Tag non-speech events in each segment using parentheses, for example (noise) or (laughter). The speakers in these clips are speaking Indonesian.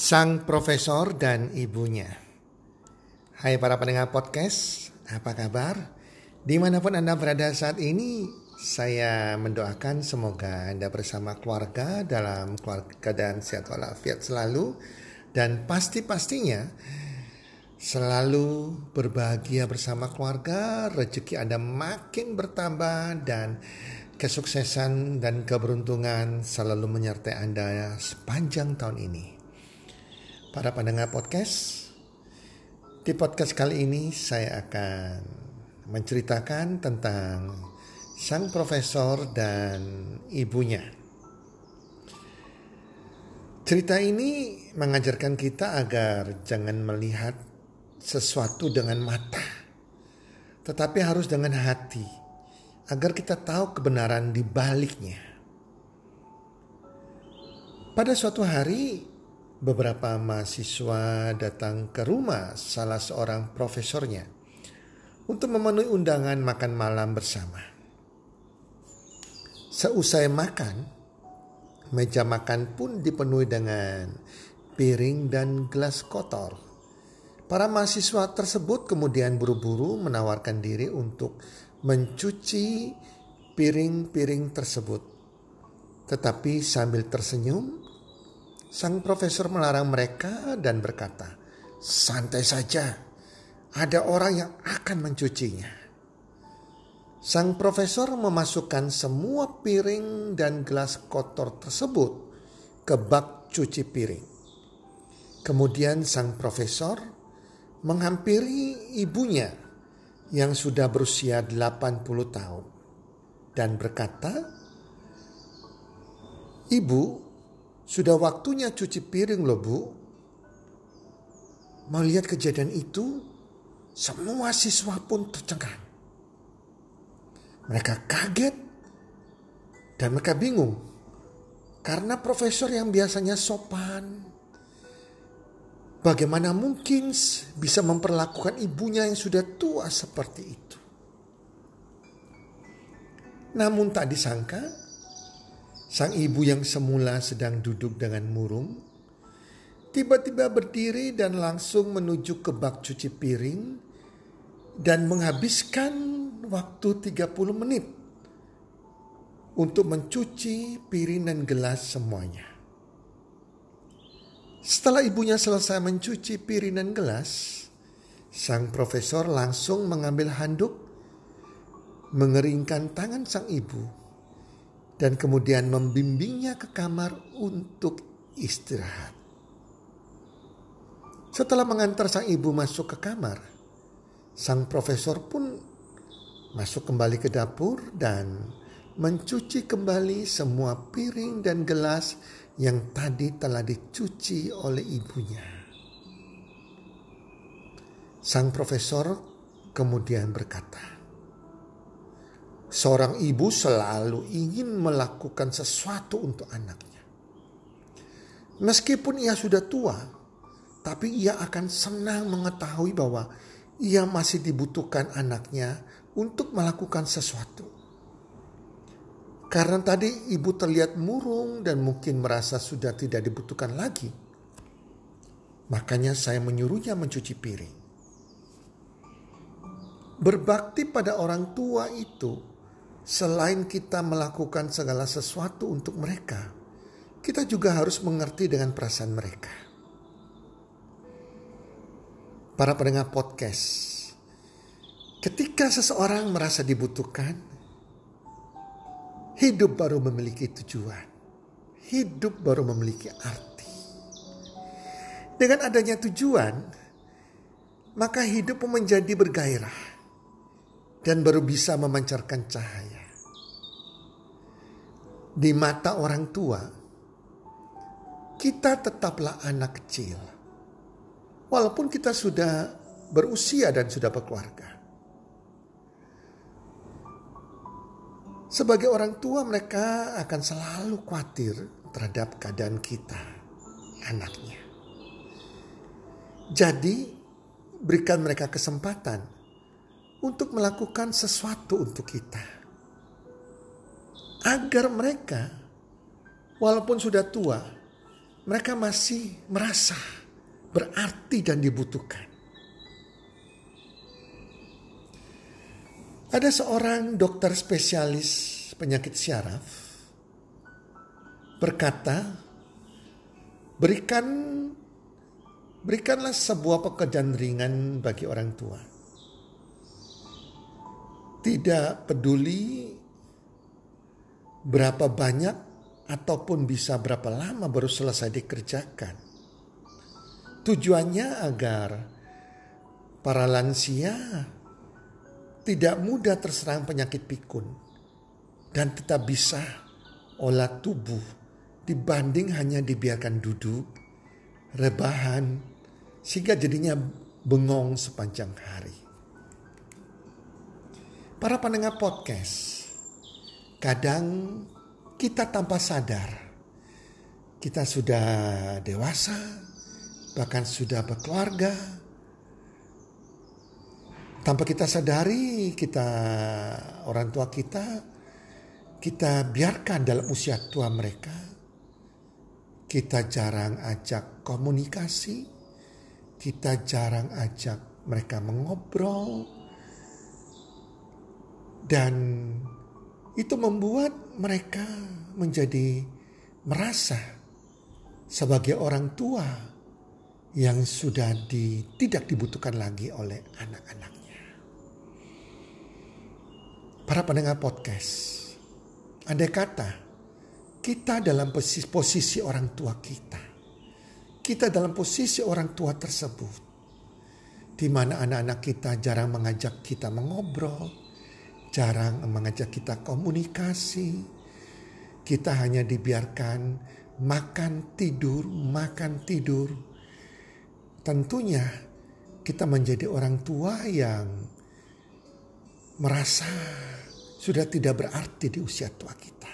sang profesor dan ibunya. Hai para pendengar podcast, apa kabar? Di mana pun Anda berada saat ini, saya mendoakan semoga Anda bersama keluarga dalam keadaan sehat walafiat selalu dan pasti-pastinya selalu berbahagia bersama keluarga, rezeki Anda makin bertambah dan kesuksesan dan keberuntungan selalu menyertai Anda sepanjang tahun ini. Para pendengar podcast, di podcast kali ini saya akan menceritakan tentang sang profesor dan ibunya. Cerita ini mengajarkan kita agar jangan melihat sesuatu dengan mata, tetapi harus dengan hati, agar kita tahu kebenaran di baliknya. Pada suatu hari, beberapa mahasiswa datang ke rumah salah seorang profesornya untuk memenuhi undangan makan malam bersama. Seusai makan, meja makan pun dipenuhi dengan piring dan gelas kotor. Para mahasiswa tersebut kemudian buru-buru menawarkan diri untuk mencuci piring-piring tersebut. Tetapi sambil tersenyum, Sang profesor melarang mereka dan berkata, "Santai saja, ada orang yang akan mencucinya." Sang profesor memasukkan semua piring dan gelas kotor tersebut ke bak cuci piring. Kemudian sang profesor menghampiri ibunya yang sudah berusia 80 tahun dan berkata, "Ibu, sudah waktunya cuci piring loh bu. Melihat kejadian itu, semua siswa pun tercengang. Mereka kaget dan mereka bingung. Karena profesor yang biasanya sopan, bagaimana mungkin bisa memperlakukan ibunya yang sudah tua seperti itu. Namun tak disangka, Sang ibu yang semula sedang duduk dengan murung, tiba-tiba berdiri dan langsung menuju ke bak cuci piring dan menghabiskan waktu 30 menit untuk mencuci piring dan gelas semuanya. Setelah ibunya selesai mencuci piring dan gelas, sang profesor langsung mengambil handuk, mengeringkan tangan sang ibu, dan kemudian membimbingnya ke kamar untuk istirahat. Setelah mengantar sang ibu masuk ke kamar, sang profesor pun masuk kembali ke dapur dan mencuci kembali semua piring dan gelas yang tadi telah dicuci oleh ibunya. Sang profesor kemudian berkata, Seorang ibu selalu ingin melakukan sesuatu untuk anaknya. Meskipun ia sudah tua, tapi ia akan senang mengetahui bahwa ia masih dibutuhkan anaknya untuk melakukan sesuatu. Karena tadi ibu terlihat murung dan mungkin merasa sudah tidak dibutuhkan lagi. Makanya saya menyuruhnya mencuci piring. Berbakti pada orang tua itu selain kita melakukan segala sesuatu untuk mereka, kita juga harus mengerti dengan perasaan mereka. Para pendengar podcast, ketika seseorang merasa dibutuhkan, hidup baru memiliki tujuan, hidup baru memiliki arti. Dengan adanya tujuan, maka hidup menjadi bergairah dan baru bisa memancarkan cahaya. Di mata orang tua, kita tetaplah anak kecil. Walaupun kita sudah berusia dan sudah berkeluarga. Sebagai orang tua mereka akan selalu khawatir terhadap keadaan kita, anaknya. Jadi berikan mereka kesempatan untuk melakukan sesuatu untuk kita. Agar mereka, walaupun sudah tua, mereka masih merasa berarti dan dibutuhkan. Ada seorang dokter spesialis penyakit syaraf berkata, berikan berikanlah sebuah pekerjaan ringan bagi orang tua. Tidak peduli berapa banyak ataupun bisa berapa lama baru selesai dikerjakan. Tujuannya agar para lansia tidak mudah terserang penyakit pikun dan tetap bisa olah tubuh dibanding hanya dibiarkan duduk, rebahan, sehingga jadinya bengong sepanjang hari. Para pendengar podcast, kadang kita tanpa sadar, kita sudah dewasa, bahkan sudah berkeluarga, tanpa kita sadari kita orang tua kita kita biarkan dalam usia tua mereka. Kita jarang ajak komunikasi kita jarang ajak mereka mengobrol. Dan itu membuat mereka menjadi merasa sebagai orang tua yang sudah di, tidak dibutuhkan lagi oleh anak-anak. Para pendengar podcast, andai kata kita dalam posisi, posisi orang tua kita, kita dalam posisi orang tua tersebut, di mana anak-anak kita jarang mengajak kita mengobrol, jarang mengajak kita komunikasi, kita hanya dibiarkan makan tidur, makan tidur. Tentunya kita menjadi orang tua yang merasa sudah tidak berarti di usia tua kita.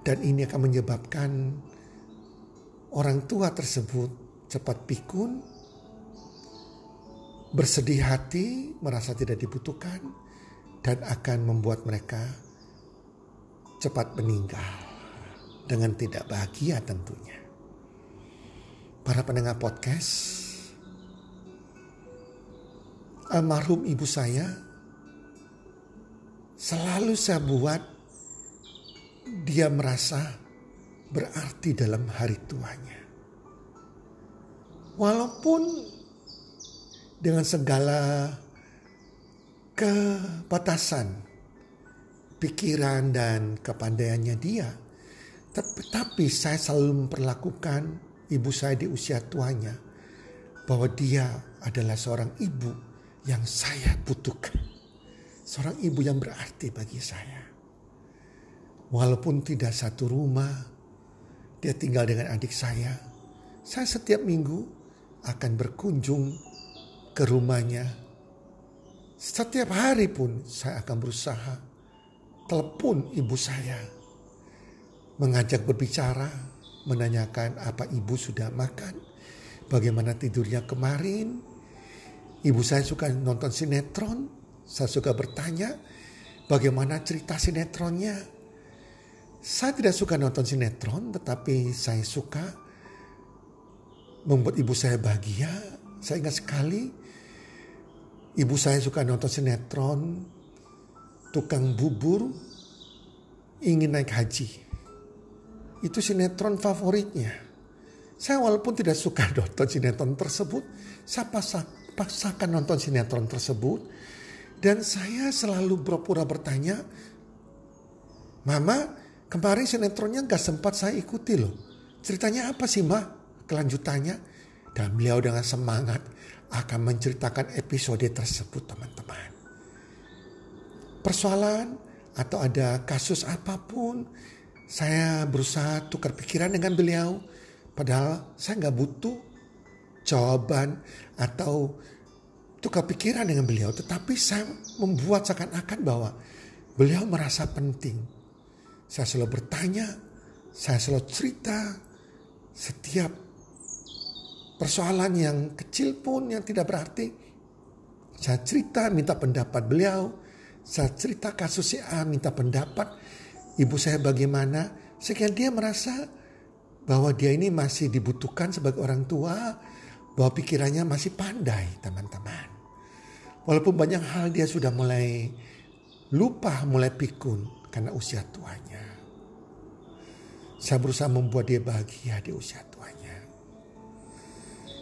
Dan ini akan menyebabkan orang tua tersebut cepat pikun, bersedih hati, merasa tidak dibutuhkan, dan akan membuat mereka cepat meninggal dengan tidak bahagia tentunya. Para pendengar podcast, almarhum ibu saya selalu saya buat dia merasa berarti dalam hari tuanya. Walaupun dengan segala kebatasan pikiran dan kepandaiannya dia, tetapi saya selalu memperlakukan ibu saya di usia tuanya bahwa dia adalah seorang ibu yang saya butuhkan. Seorang ibu yang berarti bagi saya. Walaupun tidak satu rumah, dia tinggal dengan adik saya. Saya setiap minggu akan berkunjung ke rumahnya. Setiap hari pun saya akan berusaha telepon ibu saya. Mengajak berbicara, menanyakan apa ibu sudah makan, bagaimana tidurnya kemarin. Ibu saya suka nonton sinetron, saya suka bertanya bagaimana cerita sinetronnya. Saya tidak suka nonton sinetron tetapi saya suka membuat ibu saya bahagia. Saya ingat sekali ibu saya suka nonton sinetron tukang bubur ingin naik haji. Itu sinetron favoritnya. Saya walaupun tidak suka (laughs) nonton sinetron tersebut, saya pasak, paksakan nonton sinetron tersebut dan saya selalu berpura bertanya, Mama kemarin sinetronnya gak sempat saya ikuti loh. Ceritanya apa sih ma? Kelanjutannya. Dan beliau dengan semangat akan menceritakan episode tersebut teman-teman. Persoalan atau ada kasus apa pun, saya berusaha tukar pikiran dengan beliau. Padahal saya nggak butuh jawaban atau tukar pikiran dengan beliau, tetapi saya membuat seakan-akan bahwa beliau merasa penting. Saya selalu bertanya, saya selalu cerita setiap persoalan yang kecil pun yang tidak berarti. Saya cerita minta pendapat beliau, saya cerita kasus si A minta pendapat ibu saya bagaimana, sehingga dia merasa bahwa dia ini masih dibutuhkan sebagai orang tua, bahwa pikirannya masih pandai teman-teman. Walaupun banyak hal dia sudah mulai lupa, mulai pikun karena usia tuanya. Saya berusaha membuat dia bahagia di usia tuanya.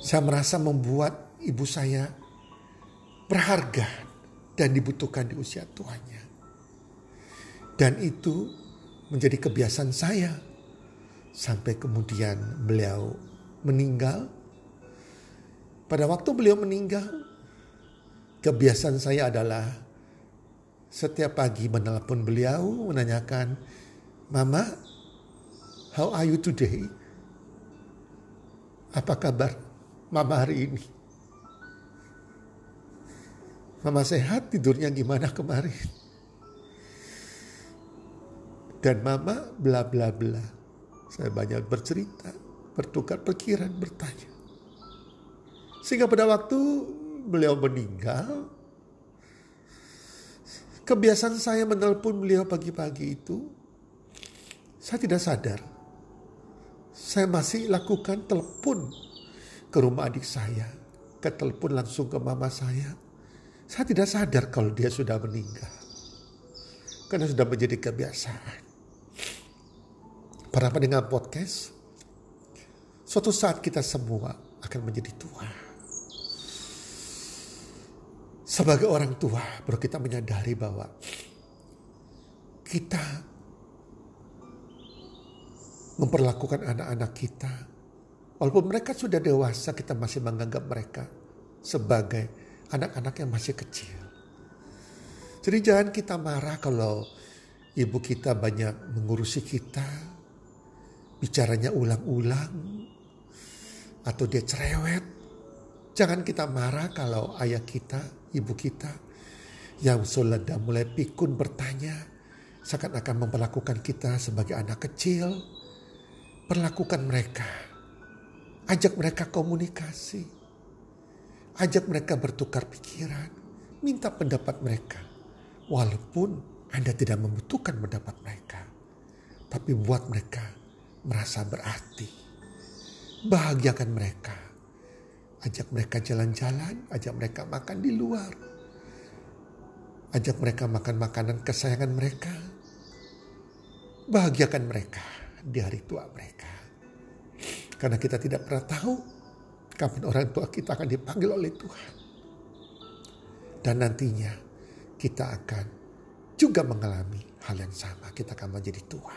Saya merasa membuat ibu saya berharga dan dibutuhkan di usia tuanya. Dan itu menjadi kebiasaan saya sampai kemudian beliau meninggal. Pada waktu beliau meninggal, kebiasaan saya adalah setiap pagi menelpon beliau menanyakan, "Mama, how are you today?" Apa kabar Mama hari ini? Mama sehat, tidurnya gimana kemarin? Dan Mama bla bla bla. Saya banyak bercerita, bertukar pikiran, bertanya. Sehingga pada waktu beliau meninggal, kebiasaan saya menelpon beliau pagi-pagi itu, saya tidak sadar. Saya masih lakukan telepon ke rumah adik saya, ke telepon langsung ke mama saya. Saya tidak sadar kalau dia sudah meninggal. Karena sudah menjadi kebiasaan para pendengar podcast, suatu saat kita semua akan menjadi tua. Sebagai orang tua, baru kita menyadari bahwa kita memperlakukan anak-anak kita, walaupun mereka sudah dewasa, kita masih menganggap mereka sebagai anak-anak yang masih kecil. Jadi jangan kita marah kalau ibu kita banyak mengurusi kita, bicaranya ulang-ulang atau dia cerewet. Jangan kita marah kalau ayah kita, ibu kita yang sudah mulai pikun bertanya seakan-akan memperlakukan kita sebagai anak kecil. Perlakukan mereka. Ajak mereka komunikasi. Ajak mereka bertukar pikiran. Minta pendapat mereka. Walaupun Anda tidak membutuhkan pendapat mereka. Tapi buat mereka merasa berarti. Bahagiakan mereka. Ajak mereka jalan-jalan, ajak mereka makan di luar. Ajak mereka makan makanan kesayangan mereka. Bahagiakan mereka di hari tua mereka. Karena kita tidak pernah tahu kapan orang tua kita akan dipanggil oleh Tuhan. Dan nantinya kita akan juga mengalami hal yang sama. Kita akan menjadi tua.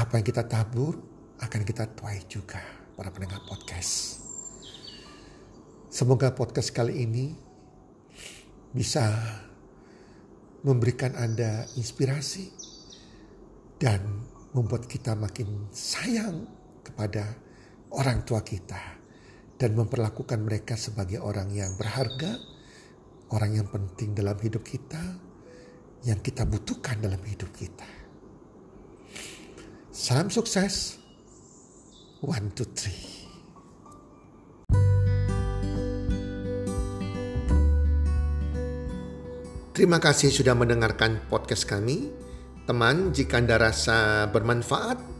Apa yang kita tabur akan kita tuai juga para pendengar podcast. Semoga podcast kali ini bisa memberikan Anda inspirasi dan membuat kita makin sayang kepada orang tua kita dan memperlakukan mereka sebagai orang yang berharga, orang yang penting dalam hidup kita, yang kita butuhkan dalam hidup kita. Salam sukses. One, two, three. Terima kasih sudah mendengarkan podcast kami. Teman, jika Anda rasa bermanfaat